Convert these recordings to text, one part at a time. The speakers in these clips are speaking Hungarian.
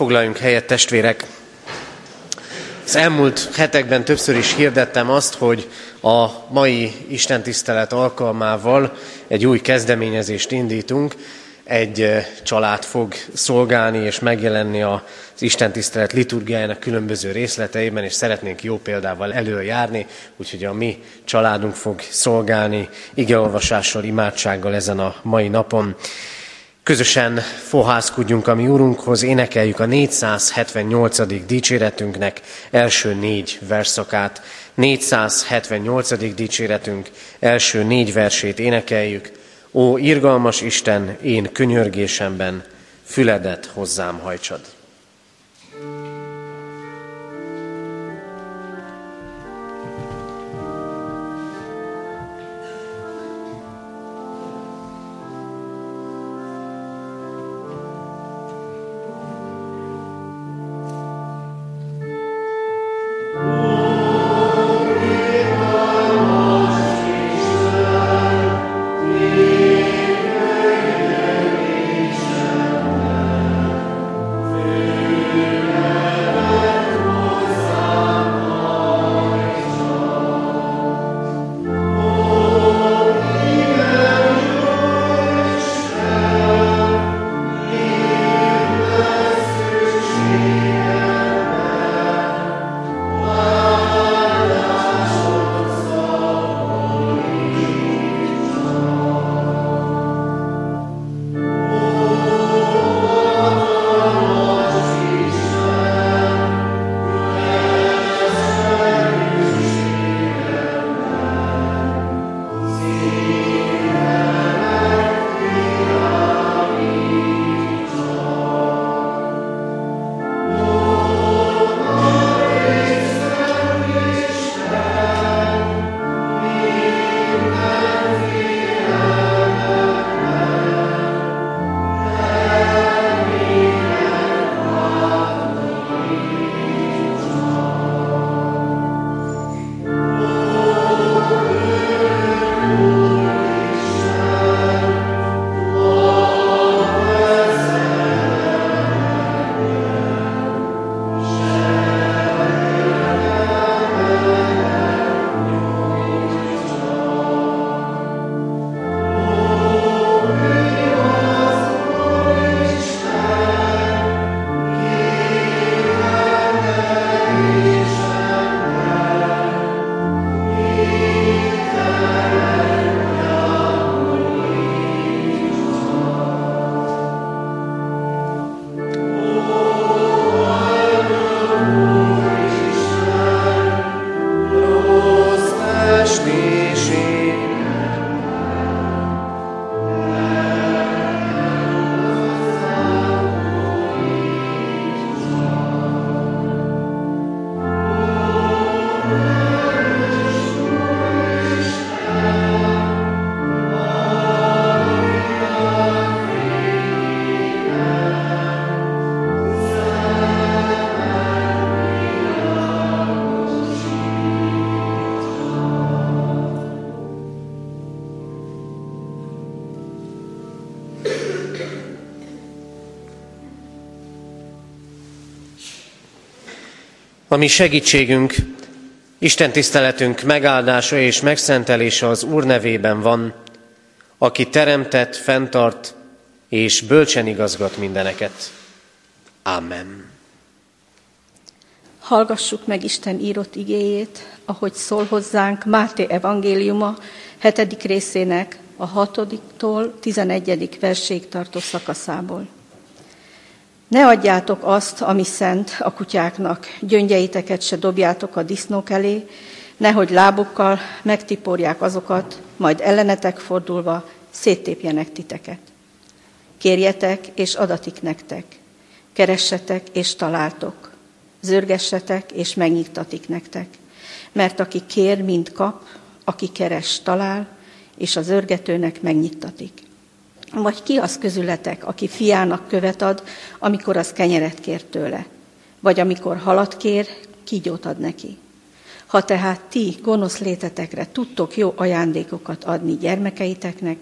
Foglaljunk helyet, testvérek! Az elmúlt hetekben többször is hirdettem azt, hogy a mai istentisztelet alkalmával egy új kezdeményezést indítunk. Egy család fog szolgálni és megjelenni az istentisztelet liturgiájának különböző részleteiben, és szeretnénk jó példával előjárni, úgyhogy a mi családunk fog szolgálni igeolvasással, imádsággal ezen a mai napon. Közösen fohászkodjunk a mi Úrunkhoz, énekeljük a 478. dicséretünknek első négy verszakát. 478. dicséretünk első négy versét énekeljük. Ó, irgalmas Isten, én könyörgésemben, füledet hozzám hajtsad. A mi segítségünk, Isten tiszteletünk megáldása és megszentelése az Úr nevében van, aki teremtett, fenntart és bölcsen igazgat mindeneket. Amen. Hallgassuk meg Isten írott igéjét, ahogy szól hozzánk Máté evangéliuma hetedik részének a hatodiktól tizenegyedik verség tartó szakaszából. Ne adjátok azt, ami szent a kutyáknak, gyöngyeiteket se dobjátok a disznók elé, nehogy lábukkal megtiporják azokat, majd ellenetek fordulva széttépjenek titeket. Kérjetek, és adatik nektek. Keressetek, és találtok. Zörgessetek, és megnyitatik nektek. Mert aki kér, mind kap, aki keres, talál, és az örgetőnek megnyittatik. Vagy ki az közületek, aki fiának követ ad, amikor az kenyeret kér tőle? Vagy amikor halat kér, kígyót ad neki? Ha tehát ti gonosz létetekre tudtok jó ajándékokat adni gyermekeiteknek,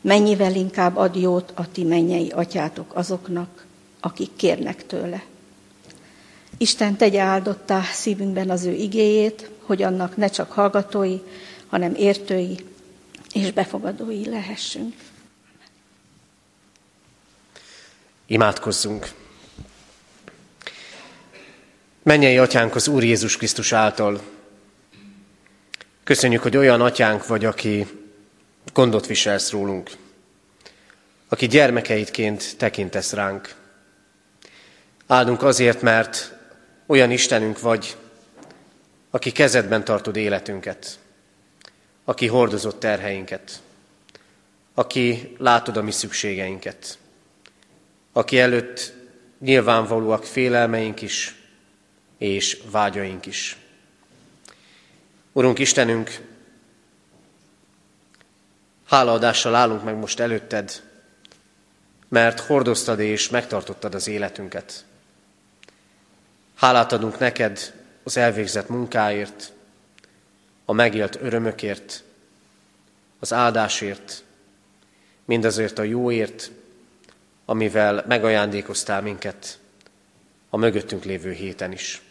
mennyivel inkább ad jót a ti mennyei atyátok azoknak, akik kérnek tőle. Isten tegye áldottá szívünkben az ő igéjét, hogy annak ne csak hallgatói, hanem értői és befogadói lehessünk. Imádkozzunk! Mennyei atyánk az Úr Jézus Krisztus által. Köszönjük, hogy olyan atyánk vagy, aki gondot viselsz rólunk, aki gyermekeidként tekintesz ránk. Áldunk azért, mert olyan Istenünk vagy, aki kezedben tartod életünket, aki hordozott terheinket, aki látod a mi szükségeinket, aki előtt nyilvánvalóak félelmeink is, és vágyaink is. Urunk Istenünk, hálaadással állunk meg most előtted, mert hordoztad és megtartottad az életünket. Hálát adunk neked az elvégzett munkáért, a megélt örömökért, az áldásért, mindazért a jóért, amivel megajándékoztál minket a mögöttünk lévő héten is.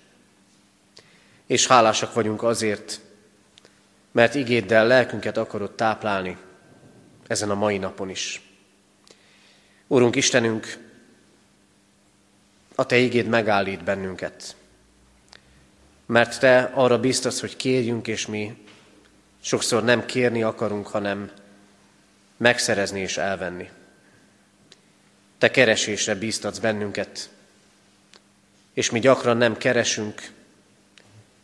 És hálásak vagyunk azért, mert igéddel lelkünket akarod táplálni ezen a mai napon is. Úrunk Istenünk, a Te igéd megállít bennünket, mert Te arra biztos, hogy kérjünk, és mi sokszor nem kérni akarunk, hanem megszerezni és elvenni. Te keresésre bíztatsz bennünket, és mi gyakran nem keresünk,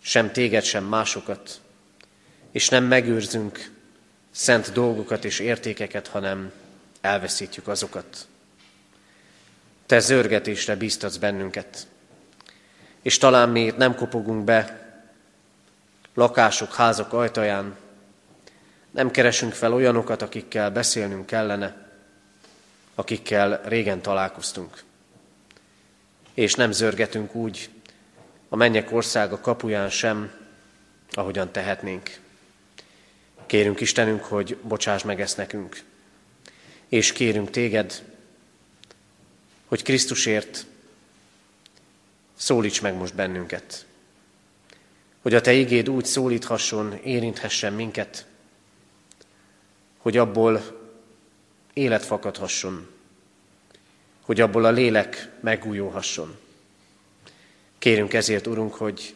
sem téged, sem másokat, és nem megőrzünk szent dolgokat és értékeket, hanem elveszítjük azokat. Te zörgetésre bíztatsz bennünket, és talán mi nem kopogunk be lakások, házak ajtaján, nem keresünk fel olyanokat, akikkel beszélnünk kellene, akikkel régen találkoztunk. És nem zörgetünk úgy a mennyek országa kapuján sem, ahogyan tehetnénk. Kérünk Istenünk, hogy bocsáss meg ezt nekünk. És kérünk téged, hogy Krisztusért szólíts meg most bennünket. Hogy a te igéd úgy szólíthasson, érinthessen minket, hogy abból élet fakadhasson, hogy abból a lélek megújulhasson. Kérünk ezért, Urunk, hogy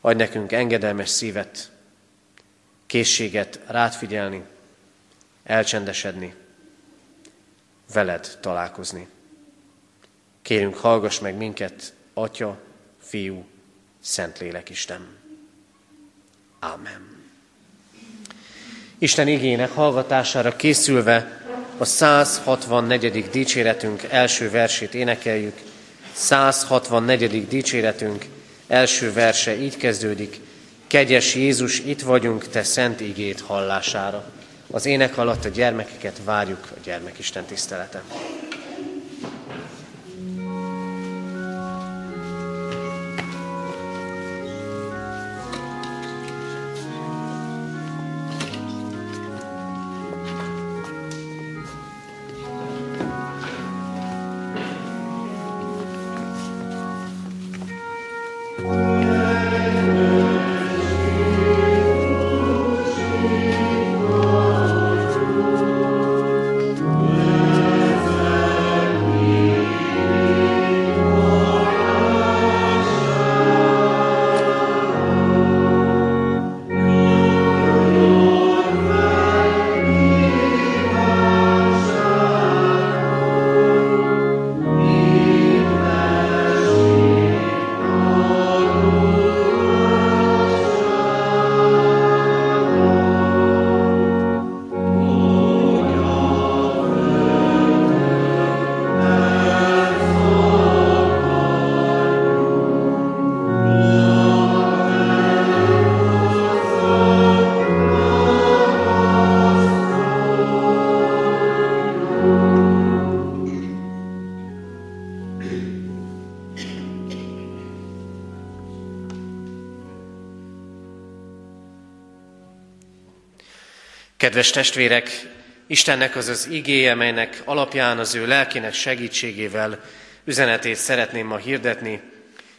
adj nekünk engedelmes szívet, készséget rád figyelni, elcsendesedni, veled találkozni. Kérünk, hallgass meg minket, Atya, Fiú, Szentlélek Isten. Ámen. Isten igének hallgatására készülve a 164. dicséretünk első versét énekeljük. 164. dicséretünk első verse így kezdődik. Kegyes Jézus, itt vagyunk, Te szent igét hallására. Az ének alatt a gyermekeket várjuk a gyermekisten tiszteleten. Kedves testvérek, Istennek az az igéje, melynek alapján az ő lelkének segítségével üzenetét szeretném ma hirdetni.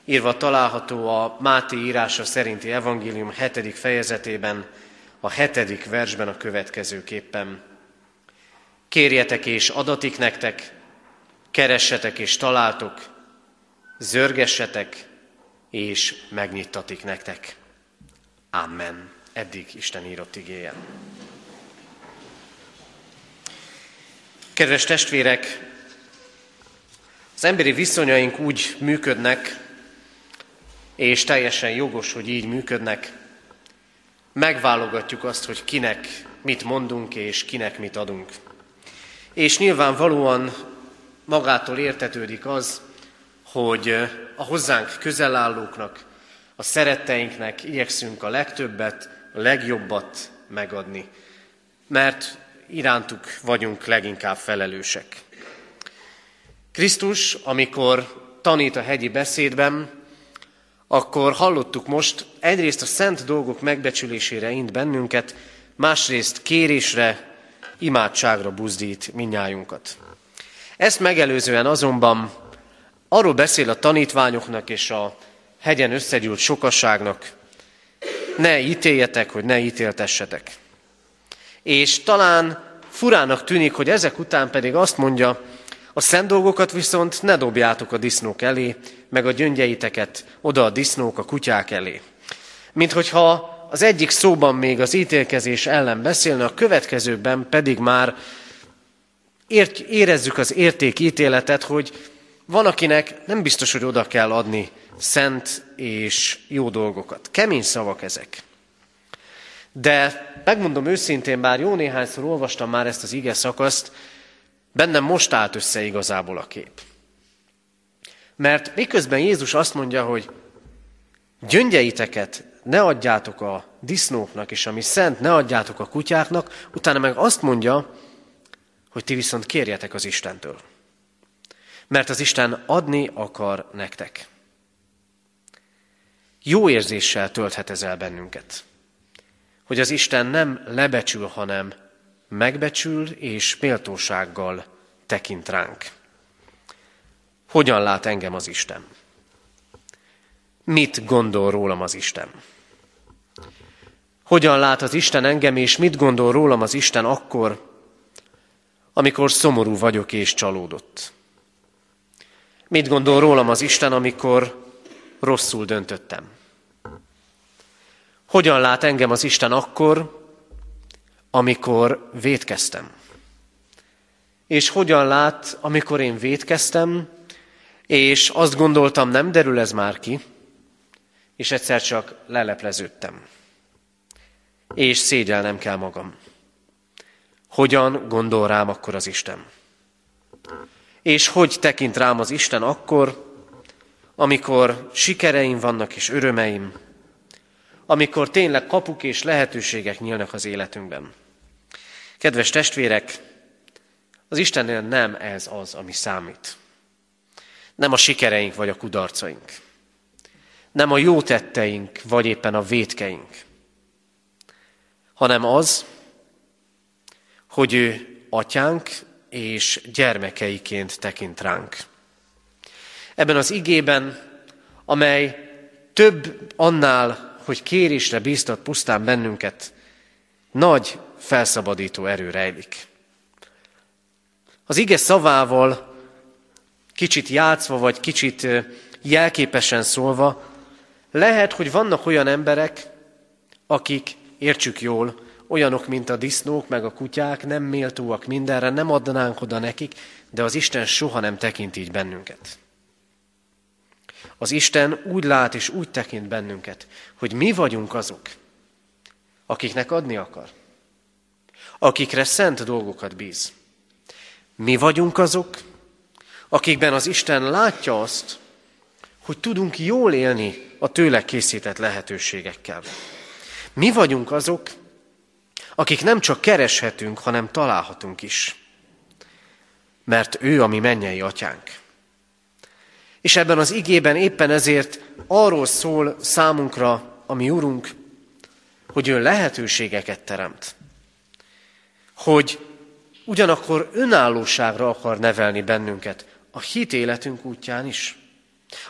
írva található a Máté írása szerinti evangélium hetedik fejezetében, a hetedik versben a következőképpen. Kérjetek és adatik nektek, keressetek és találtok, zörgessetek és megnyittatik nektek. Amen. Eddig Isten írott igéje. Kedves testvérek, az emberi viszonyaink úgy működnek, és teljesen jogos, hogy így működnek. Megválogatjuk azt, hogy kinek mit mondunk, és kinek mit adunk. És nyilvánvalóan magától értetődik az, hogy a hozzánk közelállóknak, a szeretteinknek igyekszünk a legtöbbet, a legjobbat megadni, mert irántuk vagyunk leginkább felelősek. Krisztus, amikor tanít a hegyi beszédben, akkor hallottuk most, egyrészt a szent dolgok megbecsülésére int bennünket, másrészt kérésre, imádságra buzdít minnyájunkat. Ezt megelőzően azonban arról beszél a tanítványoknak és a hegyen összegyűlt sokasságnak, ne ítéljetek, hogy ne ítéltessetek. És talán furának tűnik, hogy ezek után pedig azt mondja, a szent dolgokat viszont ne dobjátok a disznók elé, meg a gyöngyeiteket oda a disznók a kutyák elé. Mint hogyha az egyik szóban még az ítélkezés ellen beszélne, a következőben pedig már ért, érezzük az értékítéletet, hogy van, akinek nem biztos, hogy oda kell adni szent és jó dolgokat. Kemény szavak ezek. De megmondom őszintén, bár jó néhányszor olvastam már ezt az ige szakaszt, bennem most állt össze igazából a kép. Mert miközben Jézus azt mondja, hogy gyöngyeiteket ne adjátok a disznóknak, és ami szent, ne adjátok a kutyáknak, utána meg azt mondja, hogy ti viszont kérjetek az Istentől. Mert az Isten adni akar nektek. Jó érzéssel tölthet ez el bennünket. Hogy az Isten nem lebecsül, hanem megbecsül és méltósággal tekint ránk. Hogyan lát engem az Isten? Mit gondol rólam az Isten? Hogyan lát az Isten engem, és mit gondol rólam az Isten akkor, amikor szomorú vagyok és csalódott? Mit gondol rólam az Isten, amikor rosszul döntöttem? Hogyan lát engem az Isten akkor, amikor védkeztem? És hogyan lát, amikor én védkeztem, és azt gondoltam, nem derül ez már ki, és egyszer csak lelepleződtem. És szégyelnem kell magam. Hogyan gondol rám akkor az Isten? És hogy tekint rám az Isten akkor, amikor sikereim vannak és örömeim, amikor tényleg kapuk és lehetőségek nyílnak az életünkben. Kedves testvérek, az Istennél nem ez az, ami számít. Nem a sikereink vagy a kudarcaink. Nem a jó tetteink vagy éppen a vétkeink. Hanem az, hogy ő atyánk és gyermekeiként tekint ránk. Ebben az igében, amely több annál, hogy kérésre bíztat pusztán bennünket, nagy felszabadító erő rejlik. Az ige szavával kicsit játszva, vagy kicsit jelképesen szólva, lehet, hogy vannak olyan emberek, akik, értsük jól, olyanok, mint a disznók, meg a kutyák, nem méltóak mindenre, nem adnánk oda nekik, de az Isten soha nem tekint így bennünket. Az Isten úgy lát és úgy tekint bennünket, hogy mi vagyunk azok, akiknek adni akar, akikre szent dolgokat bíz. Mi vagyunk azok, akikben az Isten látja azt, hogy tudunk jól élni a tőle készített lehetőségekkel. Mi vagyunk azok, akik nem csak kereshetünk, hanem találhatunk is. Mert ő a mi mennyei atyánk. És ebben az igében éppen ezért arról szól számunkra a mi Urunk, hogy ő lehetőségeket teremt. Hogy ugyanakkor önállóságra akar nevelni bennünket a hit életünk útján is.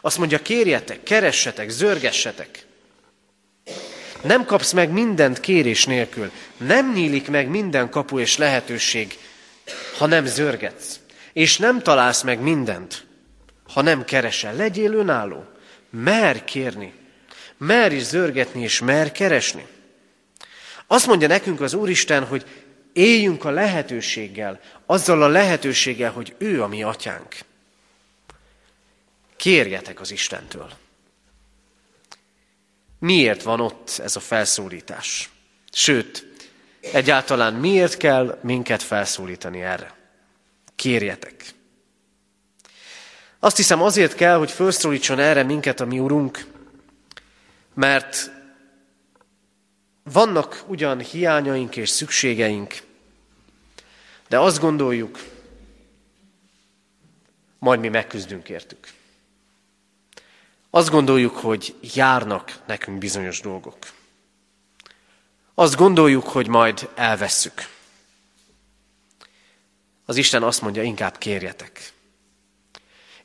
Azt mondja, kérjetek, keressetek, zörgessetek. Nem kapsz meg mindent kérés nélkül. Nem nyílik meg minden kapu és lehetőség, ha nem zörgetsz. És nem találsz meg mindent, ha nem keresel. Legyél önálló. Mer kérni. Mer is zörgetni, és mer keresni. Azt mondja nekünk az Úristen, hogy éljünk a lehetőséggel, azzal a lehetőséggel, hogy ő a mi atyánk. Kérjetek az Istentől. Miért van ott ez a felszólítás? Sőt, egyáltalán miért kell minket felszólítani erre? Kérjetek. Azt hiszem azért kell, hogy felszólítson erre minket a mi Urunk, mert vannak ugyan hiányaink és szükségeink, de azt gondoljuk, majd mi megküzdünk értük. Azt gondoljuk, hogy járnak nekünk bizonyos dolgok. Azt gondoljuk, hogy majd elvesszük. Az Isten azt mondja, inkább kérjetek.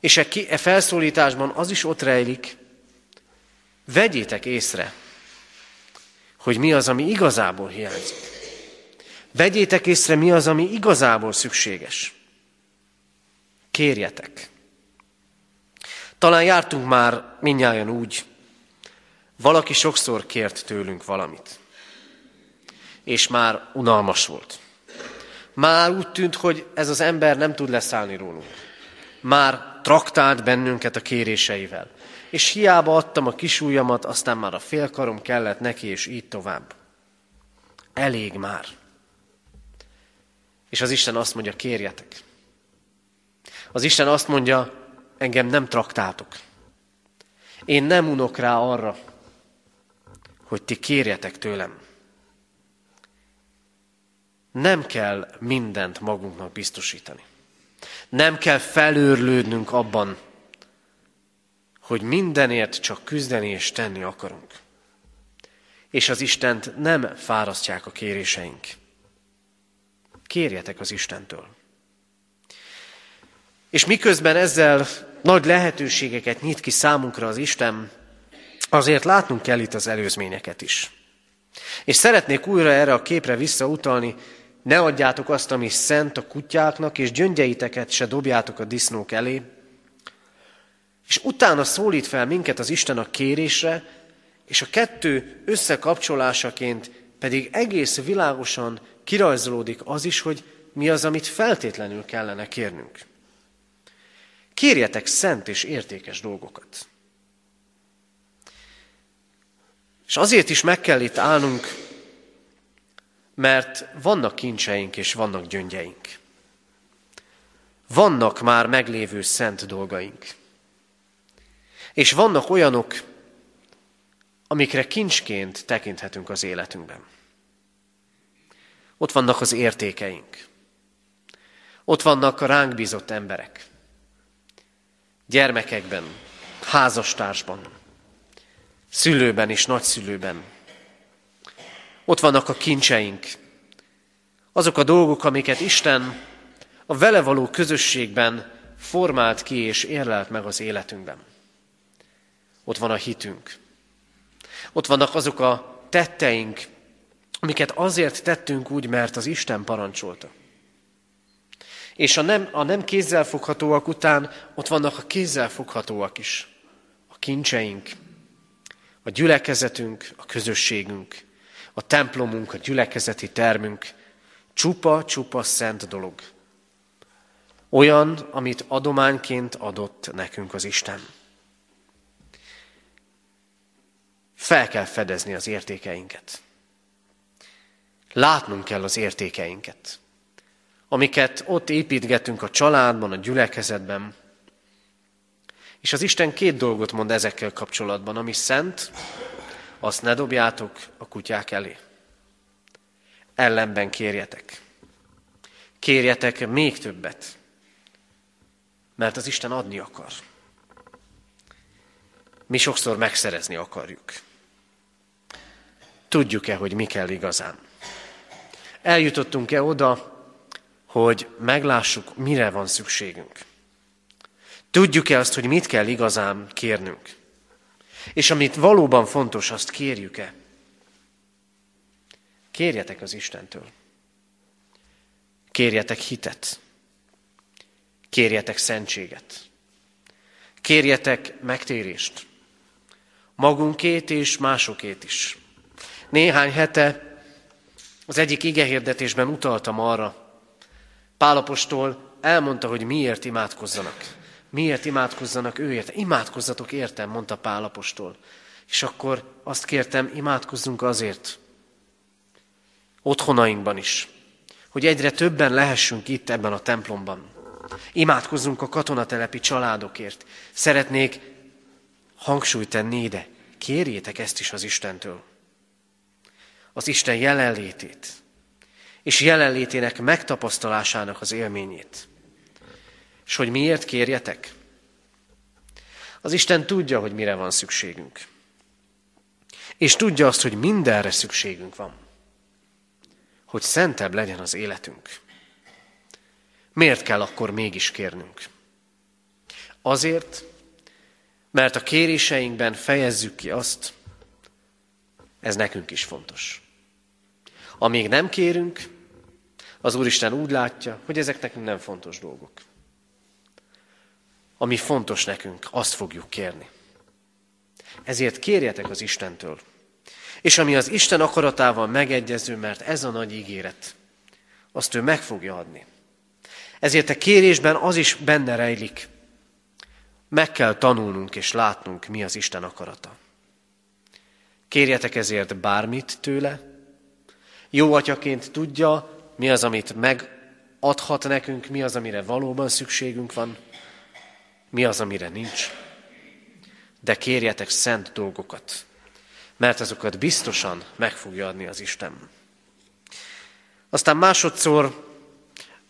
És e, e felszólításban az is ott rejlik, vegyétek észre, hogy mi az, ami igazából hiányzik. Vegyétek észre, mi az, ami igazából szükséges. Kérjetek. Talán jártunk már minnyáján úgy, valaki sokszor kért tőlünk valamit, és már unalmas volt. Már úgy tűnt, hogy ez az ember nem tud leszállni rólunk. Már traktált bennünket a kéréseivel. És hiába adtam a kisújamat, aztán már a félkarom kellett neki, és így tovább. Elég már. És az Isten azt mondja, kérjetek. Az Isten azt mondja, engem nem traktáltok. Én nem unok rá arra, hogy ti kérjetek tőlem. Nem kell mindent magunknak biztosítani. Nem kell felőrlődnünk abban, hogy mindenért csak küzdeni és tenni akarunk. És az Istent nem fárasztják a kéréseink. Kérjetek az Istentől. És miközben ezzel nagy lehetőségeket nyit ki számunkra az Isten, azért látnunk kell itt az előzményeket is. És szeretnék újra erre a képre visszautalni, ne adjátok azt, ami szent a kutyáknak, és gyöngyeiteket se dobjátok a disznók elé. És utána szólít fel minket az Isten a kérésre, és a kettő összekapcsolásaként pedig egész világosan kirajzolódik az is, hogy mi az, amit feltétlenül kellene kérnünk. Kérjetek szent és értékes dolgokat. És azért is meg kell itt állnunk, mert vannak kincseink és vannak gyöngyeink. Vannak már meglévő szent dolgaink. És vannak olyanok, amikre kincsként tekinthetünk az életünkben. Ott vannak az értékeink. Ott vannak a ránk bízott emberek gyermekekben, házastársban, szülőben és nagyszülőben. Ott vannak a kincseink, azok a dolgok, amiket Isten a vele való közösségben formált ki és érlelt meg az életünkben. Ott van a hitünk. Ott vannak azok a tetteink, amiket azért tettünk úgy, mert az Isten parancsolta. És a nem, a nem kézzelfoghatóak után ott vannak a kézzelfoghatóak is. A kincseink, a gyülekezetünk, a közösségünk, a templomunk, a gyülekezeti termünk. Csupa-csupa szent dolog. Olyan, amit adományként adott nekünk az Isten. Fel kell fedezni az értékeinket. Látnunk kell az értékeinket amiket ott építgetünk a családban, a gyülekezetben. És az Isten két dolgot mond ezekkel kapcsolatban. Ami szent, azt ne dobjátok a kutyák elé. Ellenben kérjetek. Kérjetek még többet, mert az Isten adni akar. Mi sokszor megszerezni akarjuk. Tudjuk-e, hogy mi kell igazán? Eljutottunk-e oda, hogy meglássuk, mire van szükségünk. Tudjuk-e azt, hogy mit kell igazán kérnünk? És amit valóban fontos, azt kérjük-e? Kérjetek az Istentől. Kérjetek hitet. Kérjetek szentséget. Kérjetek megtérést. Magunkét és másokét is. Néhány hete az egyik igehirdetésben utaltam arra, Pálapostól elmondta, hogy miért imádkozzanak. Miért imádkozzanak őért? Imádkozzatok értem, mondta Pálapostól. És akkor azt kértem, imádkozzunk azért, otthonainkban is, hogy egyre többen lehessünk itt ebben a templomban. Imádkozzunk a katonatelepi családokért. Szeretnék hangsúlyt tenni ide. Kérjétek ezt is az Istentől. Az Isten jelenlétét, és jelenlétének megtapasztalásának az élményét. És hogy miért kérjetek? Az Isten tudja, hogy mire van szükségünk. És tudja azt, hogy mindenre szükségünk van. Hogy szentebb legyen az életünk. Miért kell akkor mégis kérnünk? Azért, mert a kéréseinkben fejezzük ki azt, ez nekünk is fontos. Amíg nem kérünk, az Úristen úgy látja, hogy ezek nekünk nem fontos dolgok. Ami fontos nekünk, azt fogjuk kérni. Ezért kérjetek az Istentől. És ami az Isten akaratával megegyező, mert ez a nagy ígéret, azt ő meg fogja adni. Ezért a kérésben az is benne rejlik. Meg kell tanulnunk és látnunk, mi az Isten akarata. Kérjetek ezért bármit tőle. Jó atyaként tudja, mi az, amit megadhat nekünk, mi az, amire valóban szükségünk van, mi az, amire nincs. De kérjetek szent dolgokat, mert azokat biztosan meg fogja adni az Isten. Aztán másodszor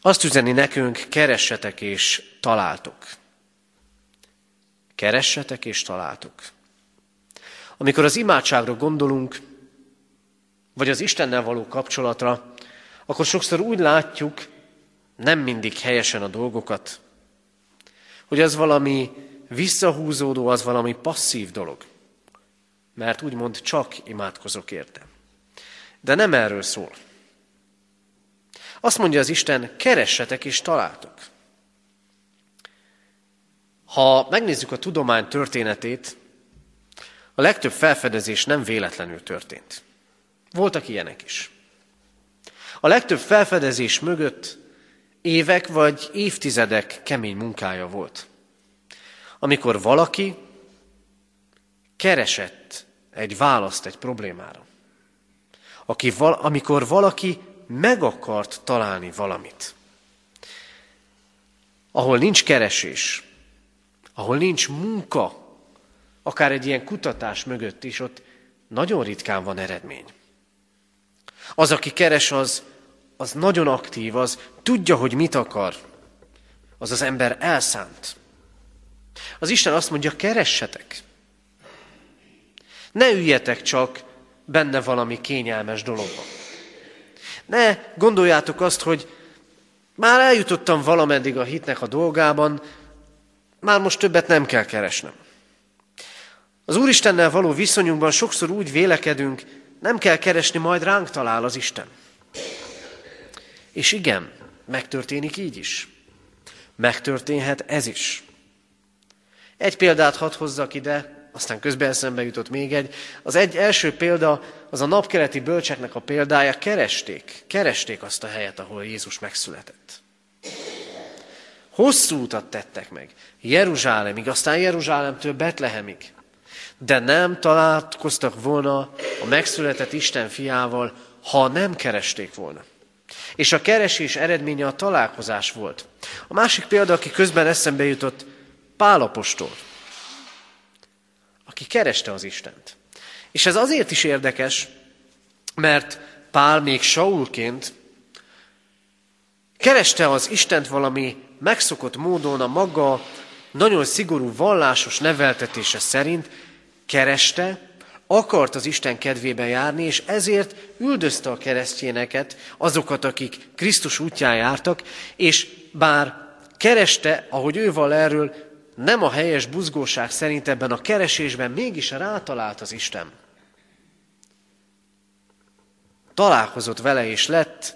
azt üzeni nekünk, keressetek és találtok. Keressetek és találtok. Amikor az imádságra gondolunk, vagy az Istennel való kapcsolatra, akkor sokszor úgy látjuk, nem mindig helyesen a dolgokat, hogy az valami visszahúzódó, az valami passzív dolog. Mert úgymond csak imádkozok érte. De nem erről szól. Azt mondja az Isten, keressetek és találtok. Ha megnézzük a tudomány történetét, a legtöbb felfedezés nem véletlenül történt. Voltak ilyenek is. A legtöbb felfedezés mögött évek vagy évtizedek kemény munkája volt. Amikor valaki keresett egy választ egy problémára. Aki, amikor valaki meg akart találni valamit. Ahol nincs keresés, ahol nincs munka, akár egy ilyen kutatás mögött is, ott nagyon ritkán van eredmény. Az, aki keres, az, az nagyon aktív, az tudja, hogy mit akar. Az az ember elszánt. Az Isten azt mondja, keressetek. Ne üljetek csak benne valami kényelmes dologban. Ne gondoljátok azt, hogy már eljutottam valameddig a hitnek a dolgában, már most többet nem kell keresnem. Az Úristennel való viszonyunkban sokszor úgy vélekedünk, nem kell keresni, majd ránk talál az Isten. És igen, megtörténik így is. Megtörténhet ez is. Egy példát hadd hozzak ide, aztán közben eszembe jutott még egy. Az egy első példa, az a napkeleti bölcseknek a példája, keresték, keresték azt a helyet, ahol Jézus megszületett. Hosszú utat tettek meg, Jeruzsálemig, aztán Jeruzsálemtől Betlehemig. De nem találkoztak volna a megszületett Isten fiával, ha nem keresték volna. És a keresés eredménye a találkozás volt. A másik példa, aki közben eszembe jutott, Pálapostól, aki kereste az Istent. És ez azért is érdekes, mert Pál még Saulként kereste az Istent valami megszokott módon a maga nagyon szigorú vallásos neveltetése szerint, kereste, akart az Isten kedvében járni, és ezért üldözte a keresztjéneket, azokat, akik Krisztus útján jártak, és bár kereste, ahogy ő val erről, nem a helyes buzgóság szerint ebben a keresésben mégis rátalált az Isten. Találkozott vele, és lett,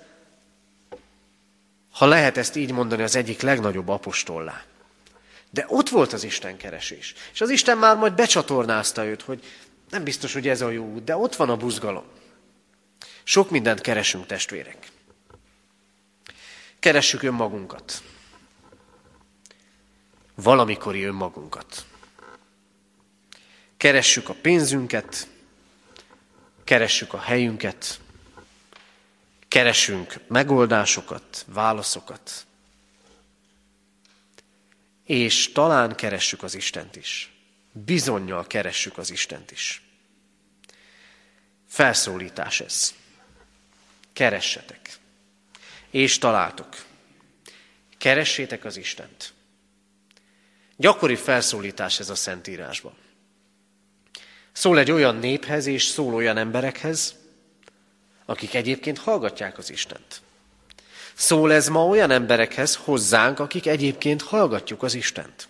ha lehet ezt így mondani, az egyik legnagyobb apostollá. De ott volt az Isten keresés. És az Isten már majd becsatornázta őt, hogy nem biztos, hogy ez a jó út, de ott van a buzgalom. Sok mindent keresünk, testvérek. Keressük önmagunkat. Valamikori önmagunkat. Keressük a pénzünket, keressük a helyünket, keresünk megoldásokat, válaszokat, és talán keressük az Istent is. Bizonyal keressük az Istent is. Felszólítás ez. Keressetek. És találtok. Keressétek az Istent. Gyakori felszólítás ez a Szentírásban. Szól egy olyan néphez és szól olyan emberekhez, akik egyébként hallgatják az Istent. Szól ez ma olyan emberekhez, hozzánk, akik egyébként hallgatjuk az Istent.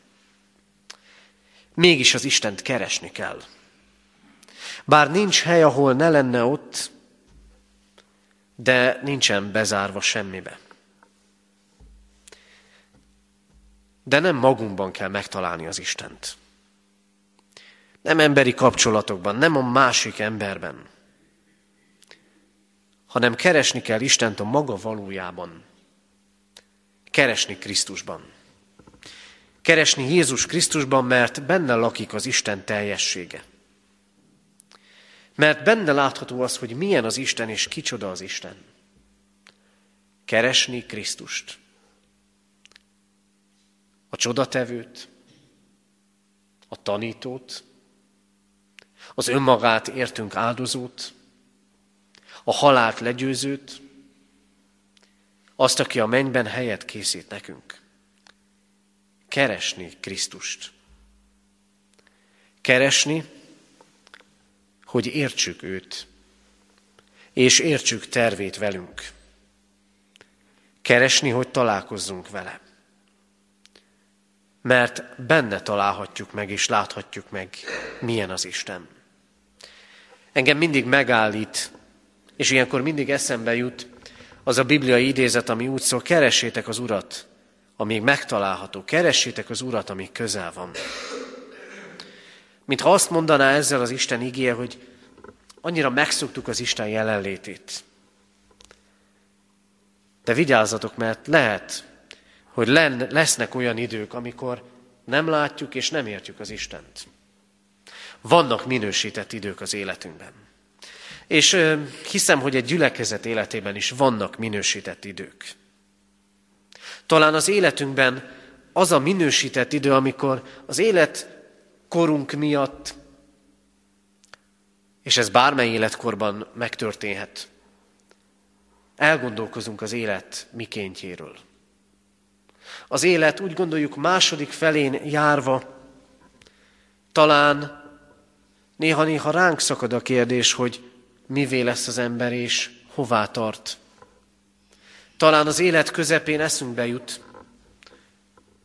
Mégis az Istent keresni kell. Bár nincs hely, ahol ne lenne ott, de nincsen bezárva semmibe. De nem magunkban kell megtalálni az Istent. Nem emberi kapcsolatokban, nem a másik emberben, hanem keresni kell Istent a maga valójában. Keresni Krisztusban. Keresni Jézus Krisztusban, mert benne lakik az Isten teljessége. Mert benne látható az, hogy milyen az Isten és kicsoda az Isten. Keresni Krisztust. A csodatevőt, a tanítót, az önmagát értünk áldozót, a halált legyőzőt, azt, aki a mennyben helyet készít nekünk. Keresni Krisztust. Keresni, hogy értsük őt, és értsük tervét velünk. Keresni, hogy találkozzunk vele. Mert benne találhatjuk meg, és láthatjuk meg, milyen az Isten. Engem mindig megállít és ilyenkor mindig eszembe jut az a bibliai idézet, ami úgy szól, keressétek az Urat, amíg megtalálható, keressétek az Urat, amíg közel van. Mintha azt mondaná ezzel az Isten igéje, hogy annyira megszoktuk az Isten jelenlétét. De vigyázzatok, mert lehet, hogy lesznek olyan idők, amikor nem látjuk és nem értjük az Istent. Vannak minősített idők az életünkben. És hiszem, hogy egy gyülekezet életében is vannak minősített idők. Talán az életünkben az a minősített idő, amikor az élet korunk miatt, és ez bármely életkorban megtörténhet, elgondolkozunk az élet mikéntjéről. Az élet úgy gondoljuk második felén járva, talán néha-néha ránk szakad a kérdés, hogy mivé lesz az ember és hová tart. Talán az élet közepén eszünkbe jut.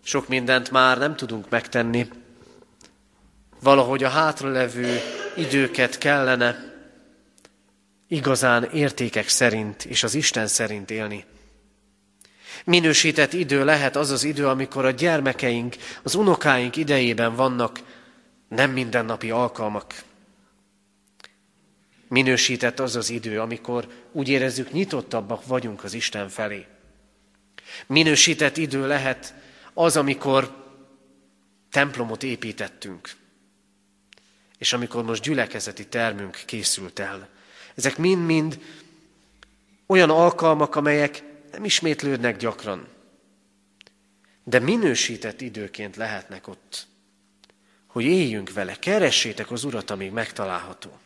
Sok mindent már nem tudunk megtenni. Valahogy a hátralevő időket kellene igazán értékek szerint és az Isten szerint élni. Minősített idő lehet az az idő, amikor a gyermekeink, az unokáink idejében vannak nem mindennapi alkalmak. Minősített az az idő, amikor úgy érezzük, nyitottabbak vagyunk az Isten felé. Minősített idő lehet az, amikor templomot építettünk, és amikor most gyülekezeti termünk készült el. Ezek mind-mind olyan alkalmak, amelyek nem ismétlődnek gyakran, de minősített időként lehetnek ott, hogy éljünk vele, keressétek az Urat, amíg megtalálható.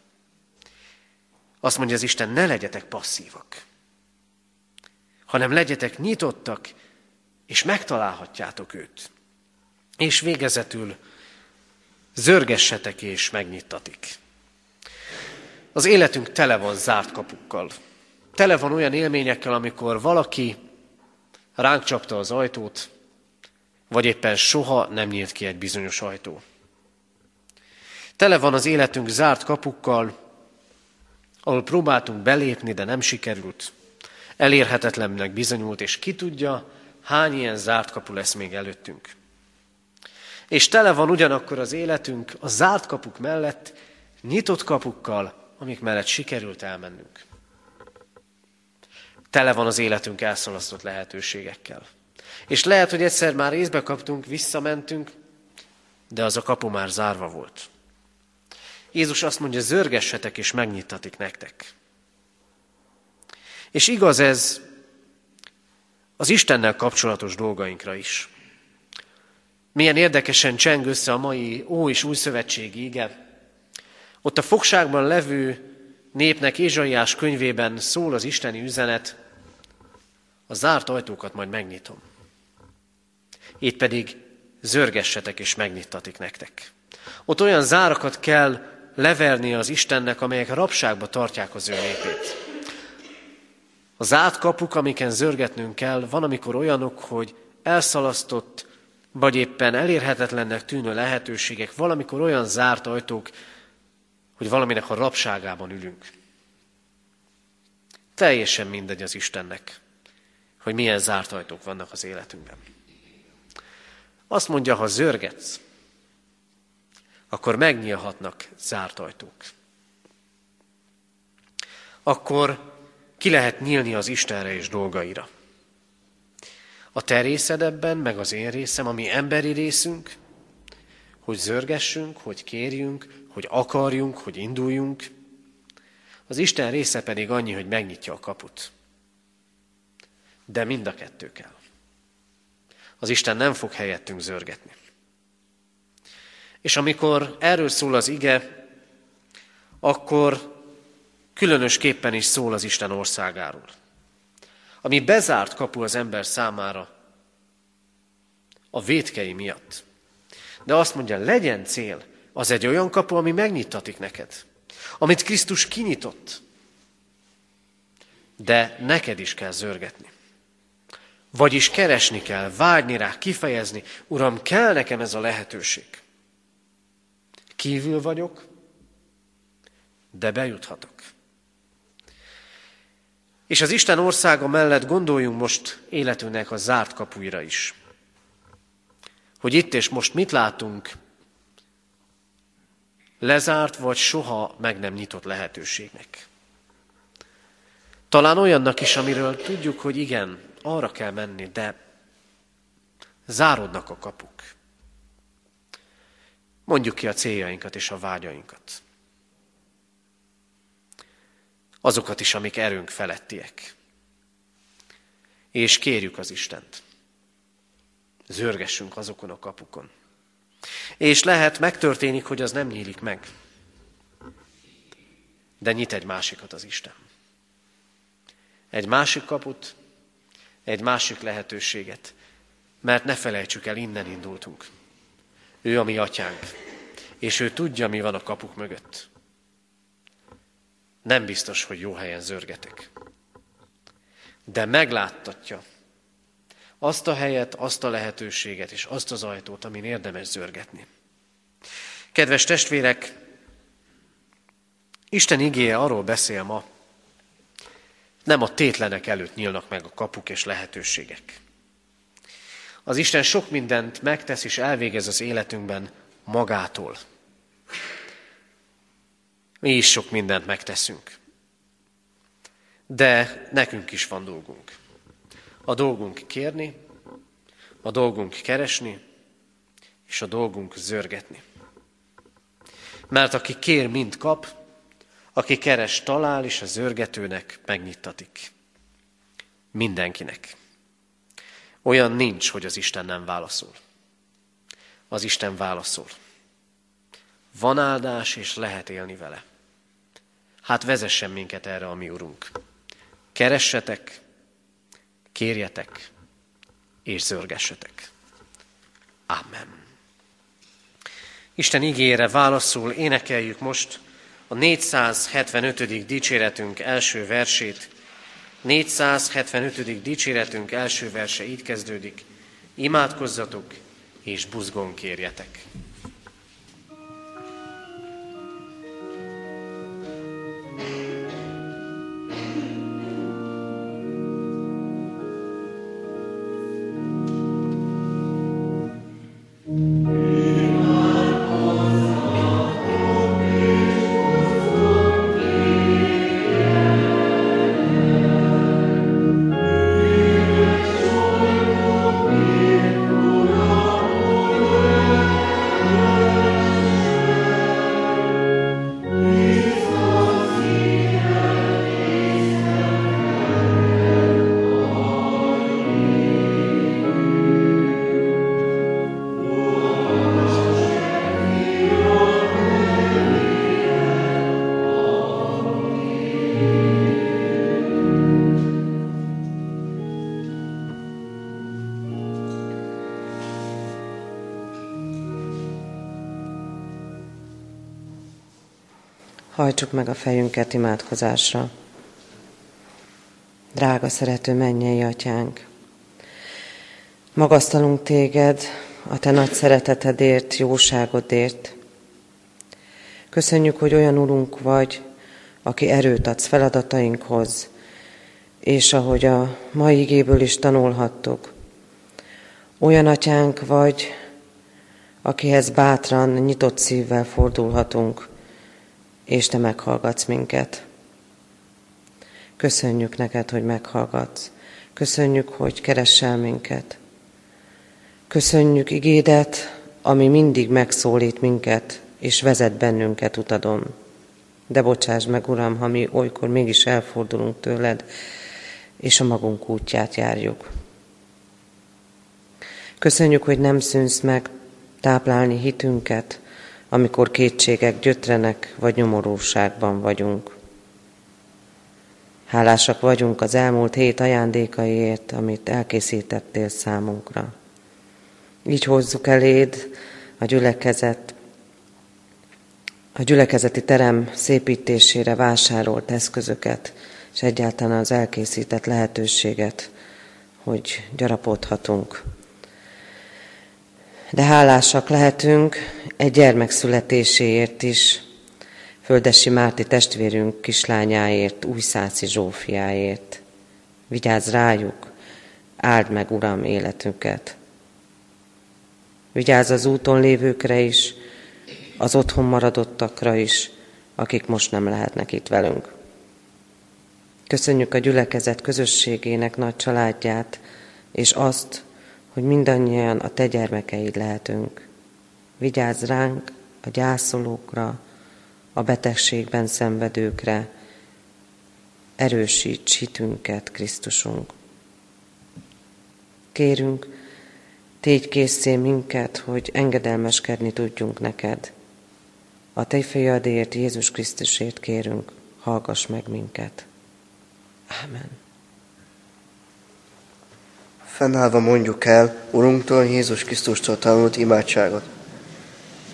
Azt mondja az Isten, ne legyetek passzívak, hanem legyetek nyitottak, és megtalálhatjátok őt. És végezetül zörgessetek és megnyittatik. Az életünk tele van zárt kapukkal. Tele van olyan élményekkel, amikor valaki ránk csapta az ajtót, vagy éppen soha nem nyílt ki egy bizonyos ajtó. Tele van az életünk zárt kapukkal, ahol próbáltunk belépni, de nem sikerült. Elérhetetlennek bizonyult, és ki tudja, hány ilyen zárt kapu lesz még előttünk. És tele van ugyanakkor az életünk a zárt kapuk mellett nyitott kapukkal, amik mellett sikerült elmennünk. Tele van az életünk elszalasztott lehetőségekkel. És lehet, hogy egyszer már észbe kaptunk, visszamentünk, de az a kapu már zárva volt. Jézus azt mondja, zörgessetek és megnyitatik nektek. És igaz ez az Istennel kapcsolatos dolgainkra is. Milyen érdekesen cseng össze a mai Ó és Új Szövetségi ige. Ott a fogságban levő népnek Ézsaiás könyvében szól az isteni üzenet, a zárt ajtókat majd megnyitom. Itt pedig zörgessetek és megnyittatik nektek. Ott olyan zárakat kell leverni az Istennek, amelyek rabságba tartják az ő népét. A zárt amiken zörgetnünk kell, van, amikor olyanok, hogy elszalasztott, vagy éppen elérhetetlennek tűnő lehetőségek, valamikor olyan zárt ajtók, hogy valaminek a rabságában ülünk. Teljesen mindegy az Istennek, hogy milyen zárt ajtók vannak az életünkben. Azt mondja, ha zörgetsz, akkor megnyílhatnak zárt ajtók. Akkor ki lehet nyílni az Istenre és dolgaira. A te részed ebben, meg az én részem, ami emberi részünk, hogy zörgessünk, hogy kérjünk, hogy akarjunk, hogy induljunk. Az Isten része pedig annyi, hogy megnyitja a kaput. De mind a kettő kell. Az Isten nem fog helyettünk zörgetni. És amikor erről szól az ige, akkor különösképpen is szól az Isten országáról. Ami bezárt kapu az ember számára a vétkei miatt. De azt mondja, legyen cél, az egy olyan kapu, ami megnyitatik neked. Amit Krisztus kinyitott. De neked is kell zörgetni. Vagyis keresni kell, vágyni rá, kifejezni, Uram, kell nekem ez a lehetőség. Kívül vagyok, de bejuthatok. És az Isten országa mellett gondoljunk most életünknek a zárt kapuira is. Hogy itt és most mit látunk lezárt vagy soha meg nem nyitott lehetőségnek. Talán olyannak is, amiről tudjuk, hogy igen, arra kell menni, de zárodnak a kapuk. Mondjuk ki a céljainkat és a vágyainkat. Azokat is, amik erőnk felettiek. És kérjük az Istent. Zörgessünk azokon a kapukon. És lehet, megtörténik, hogy az nem nyílik meg. De nyit egy másikat az Isten. Egy másik kaput, egy másik lehetőséget. Mert ne felejtsük el, innen indultunk. Ő a mi atyánk, és ő tudja, mi van a kapuk mögött. Nem biztos, hogy jó helyen zörgetek. De megláttatja azt a helyet, azt a lehetőséget és azt az ajtót, amin érdemes zörgetni. Kedves testvérek, Isten igéje arról beszél ma, nem a tétlenek előtt nyílnak meg a kapuk és lehetőségek. Az Isten sok mindent megtesz és elvégez az életünkben magától. Mi is sok mindent megteszünk. De nekünk is van dolgunk. A dolgunk kérni, a dolgunk keresni, és a dolgunk zörgetni. Mert aki kér, mind kap, aki keres, talál, és a zörgetőnek megnyittatik. Mindenkinek. Olyan nincs, hogy az Isten nem válaszol. Az Isten válaszol. Van áldás, és lehet élni vele. Hát vezessen minket erre a mi Urunk. Keressetek, kérjetek, és zörgessetek. Amen. Isten ígére válaszul énekeljük most a 475. dicséretünk első versét. 475. dicséretünk első verse így kezdődik. Imádkozzatok, és buzgón kérjetek. Hajtsuk meg a fejünket imádkozásra. Drága szerető mennyei atyánk, magasztalunk téged a te nagy szeretetedért, jóságodért. Köszönjük, hogy olyan urunk vagy, aki erőt adsz feladatainkhoz, és ahogy a mai igéből is tanulhattuk, olyan atyánk vagy, akihez bátran, nyitott szívvel fordulhatunk, és Te meghallgatsz minket. Köszönjük neked, hogy meghallgatsz. Köszönjük, hogy keressel minket. Köszönjük igédet, ami mindig megszólít minket, és vezet bennünket utadon. De bocsáss meg, Uram, ha mi olykor mégis elfordulunk tőled, és a magunk útját járjuk. Köszönjük, hogy nem szűnsz meg táplálni hitünket, amikor kétségek gyötrenek, vagy nyomorúságban vagyunk. Hálásak vagyunk az elmúlt hét ajándékaiért, amit elkészítettél számunkra. Így hozzuk eléd a gyülekezet, a gyülekezeti terem szépítésére vásárolt eszközöket, és egyáltalán az elkészített lehetőséget, hogy gyarapodhatunk de hálásak lehetünk egy gyermek születéséért is, Földesi Márti testvérünk kislányáért, Újszászi Zsófiáért. Vigyázz rájuk, áld meg, Uram, életünket. Vigyázz az úton lévőkre is, az otthon maradottakra is, akik most nem lehetnek itt velünk. Köszönjük a gyülekezet közösségének nagy családját, és azt, hogy mindannyian a te gyermekeid lehetünk. Vigyázz ránk, a gyászolókra, a betegségben szenvedőkre, erősíts hitünket, Krisztusunk. Kérünk, tégy készé minket, hogy engedelmeskedni tudjunk neked. A Te fiadért, Jézus Krisztusért kérünk, hallgass meg minket. Amen. Fennállva mondjuk el Urunktól Jézus Krisztustól tanult imádságot.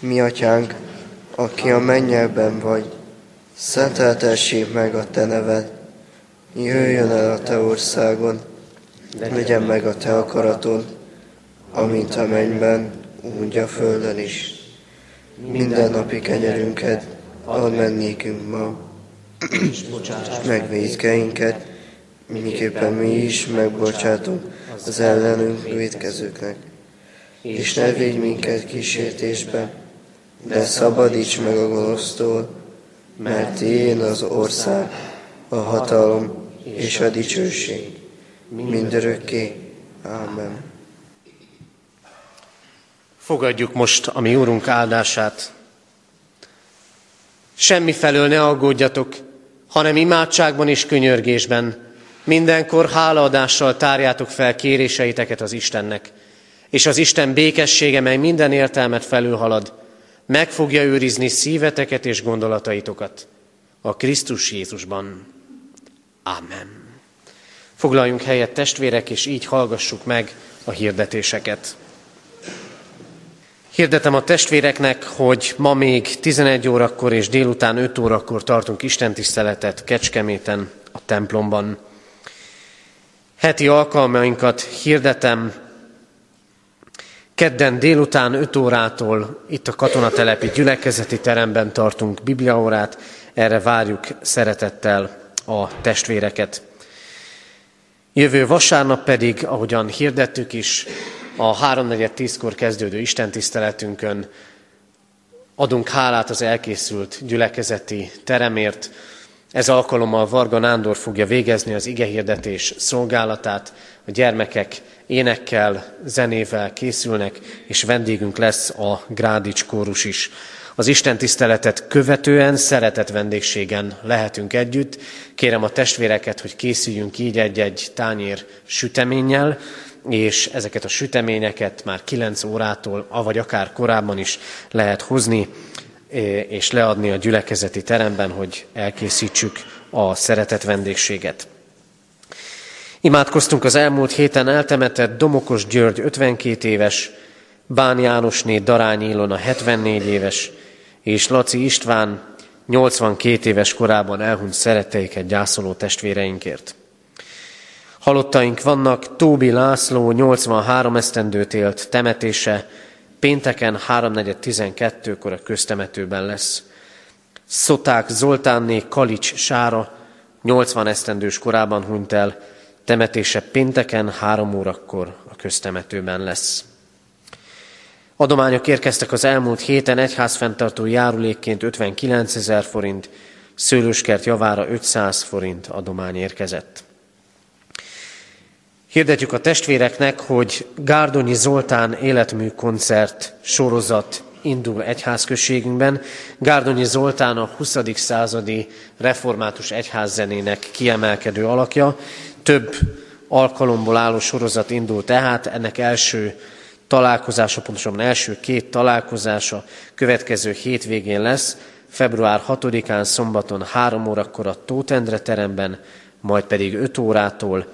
Mi atyánk, aki a mennyekben vagy, szenteltessék meg a te neved, jöjjön el a te országon, legyen meg a te akaratod, amint a mennyben, úgy a földön is. Minden napi kenyerünket add meg nékünk ma, és meg miképpen mi is megbocsátunk az ellenünk védkezőknek. És ne védj minket kísértésbe, de szabadíts meg a gonosztól, mert én az ország, a hatalom és a dicsőség mindörökké. Amen. Fogadjuk most a mi Úrunk áldását. Semmi felől ne aggódjatok, hanem imádságban és könyörgésben Mindenkor hálaadással tárjátok fel kéréseiteket az Istennek, és az Isten békessége, mely minden értelmet felülhalad, meg fogja őrizni szíveteket és gondolataitokat a Krisztus Jézusban. Amen. Foglaljunk helyet testvérek, és így hallgassuk meg a hirdetéseket. Hirdetem a testvéreknek, hogy ma még 11 órakor és délután 5 órakor tartunk istentiszteletet Kecskeméten, a templomban. Heti alkalmainkat hirdetem. Kedden délután 5 órától itt a katonatelepi gyülekezeti teremben tartunk bibliaórát, erre várjuk szeretettel a testvéreket. Jövő vasárnap pedig, ahogyan hirdettük is, a 3.4.10-kor kezdődő istentiszteletünkön adunk hálát az elkészült gyülekezeti teremért. Ez alkalommal Varga Nándor fogja végezni az igehirdetés szolgálatát, a gyermekek énekkel, zenével készülnek, és vendégünk lesz a Grádics kórus is. Az Isten tiszteletet követően szeretett vendégségen lehetünk együtt. Kérem a testvéreket, hogy készüljünk így egy-egy tányér süteménnyel, és ezeket a süteményeket már 9 órától, avagy akár korábban is lehet hozni, és leadni a gyülekezeti teremben, hogy elkészítsük a szeretett vendégséget. Imádkoztunk az elmúlt héten eltemetett Domokos György 52 éves, Bán Jánosné Darányi Ilona 74 éves, és Laci István 82 éves korában elhunyt szeretteiket gyászoló testvéreinkért. Halottaink vannak, Tóbi László 83 esztendőt élt temetése, pénteken 3.4.12-kor a köztemetőben lesz. Szoták Zoltánné Kalics Sára 80 esztendős korában hunyt el, temetése pénteken 3 órakor a köztemetőben lesz. Adományok érkeztek az elmúlt héten egyházfenntartó járulékként 59 ezer forint, szőlőskert javára 500 forint adomány érkezett. Hirdetjük a testvéreknek, hogy Gárdonyi Zoltán életmű koncert sorozat indul egyházközségünkben. Gárdonyi Zoltán a 20. századi református egyházzenének kiemelkedő alakja. Több alkalomból álló sorozat indul tehát, ennek első találkozása, pontosabban első két találkozása következő hétvégén lesz, február 6-án szombaton 3 órakor a Tótendre teremben, majd pedig 5 órától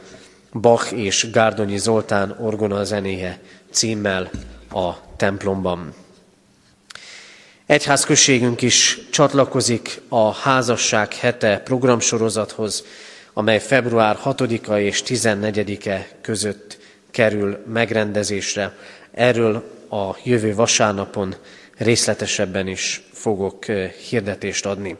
Bach és Gárdonyi Zoltán orgona zenéje címmel a templomban. Egyházközségünk is csatlakozik a házasság hete programsorozathoz, amely február 6-a és 14-e között kerül megrendezésre. Erről a jövő vasárnapon részletesebben is fogok eh, hirdetést adni.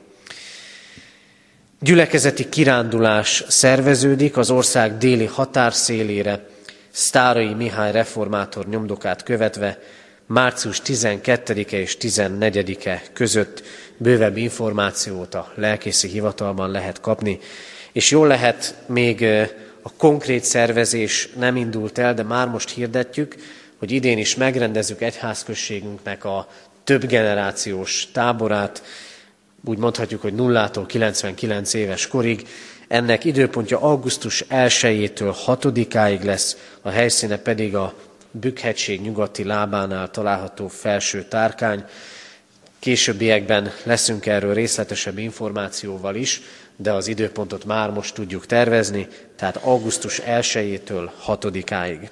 Gyülekezeti kirándulás szerveződik az ország déli határszélére, Sztárai Mihály reformátor nyomdokát követve, március 12-e és 14-e között bővebb információt a lelkészi hivatalban lehet kapni, és jól lehet még a konkrét szervezés nem indult el, de már most hirdetjük, hogy idén is megrendezzük egyházközségünknek a több generációs táborát, úgy mondhatjuk, hogy nullától 99 éves korig. Ennek időpontja augusztus 1-től 6-áig lesz, a helyszíne pedig a Bükkhegység nyugati lábánál található felső tárkány. Későbbiekben leszünk erről részletesebb információval is, de az időpontot már most tudjuk tervezni, tehát augusztus 1-től 6-áig.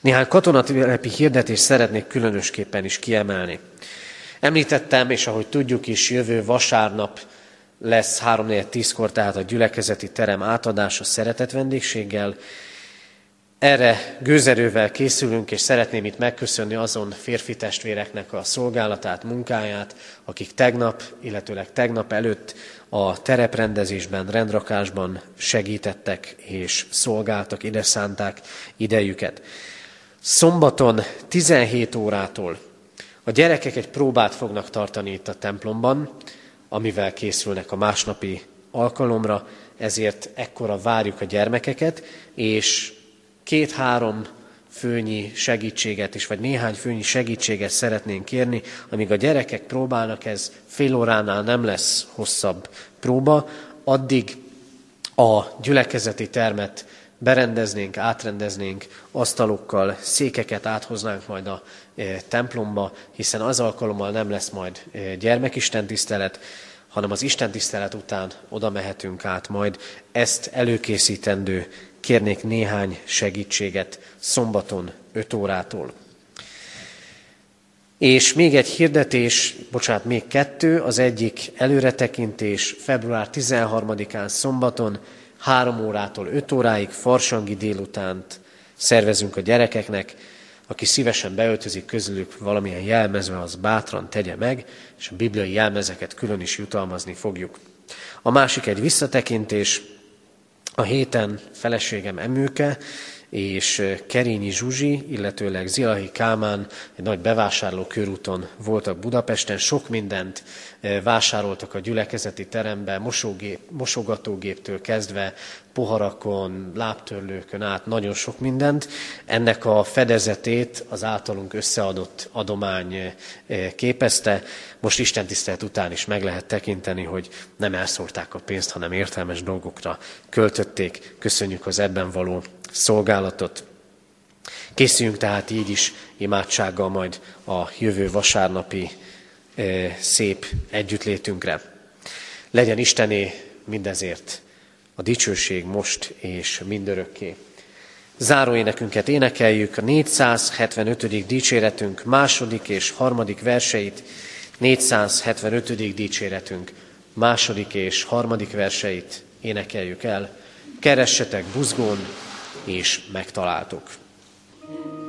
Néhány katonatelepi hirdetést szeretnék különösképpen is kiemelni. Említettem, és ahogy tudjuk is, jövő vasárnap lesz 3-4-10-kor, tehát a gyülekezeti terem átadása szeretett vendégséggel. Erre gőzerővel készülünk, és szeretném itt megköszönni azon férfi testvéreknek a szolgálatát, munkáját, akik tegnap, illetőleg tegnap előtt a tereprendezésben, rendrakásban segítettek és szolgáltak, ide szánták idejüket. Szombaton 17 órától a gyerekek egy próbát fognak tartani itt a templomban, amivel készülnek a másnapi alkalomra, ezért ekkora várjuk a gyermekeket, és két-három főnyi segítséget is, vagy néhány főnyi segítséget szeretnénk kérni, amíg a gyerekek próbálnak, ez fél óránál nem lesz hosszabb próba, addig a gyülekezeti termet berendeznénk, átrendeznénk, asztalokkal, székeket áthoznánk majd a templomba, hiszen az alkalommal nem lesz majd e, gyermekisten tisztelet, hanem az Isten tisztelet után oda mehetünk át majd. Ezt előkészítendő kérnék néhány segítséget szombaton 5 órától. És még egy hirdetés, bocsánat, még kettő, az egyik előretekintés február 13-án szombaton, 3 órától 5 óráig farsangi délutánt szervezünk a gyerekeknek. Aki szívesen beöltözik közülük valamilyen jelmezve, az bátran tegye meg, és a bibliai jelmezeket külön is jutalmazni fogjuk. A másik egy visszatekintés, a héten feleségem Emőke és Kerényi Zsuzsi, illetőleg Zilahi Kámán egy nagy bevásárló körúton voltak Budapesten, sok mindent vásároltak a gyülekezeti terembe, mosógép, mosogatógéptől kezdve poharakon, lábtörlőkön át, nagyon sok mindent. Ennek a fedezetét az általunk összeadott adomány képezte. Most Isten tisztelet után is meg lehet tekinteni, hogy nem elszórták a pénzt, hanem értelmes dolgokra költötték. Köszönjük az ebben való szolgálatot. Készüljünk tehát így is imádsággal majd a jövő vasárnapi eh, szép együttlétünkre. Legyen Istené mindezért a dicsőség most és mindörökké. Záróénekünket énekeljük, a 475. dicséretünk második és harmadik verseit, 475. dicséretünk második és harmadik verseit énekeljük el. Keressetek buzgón, és megtaláltuk. thank you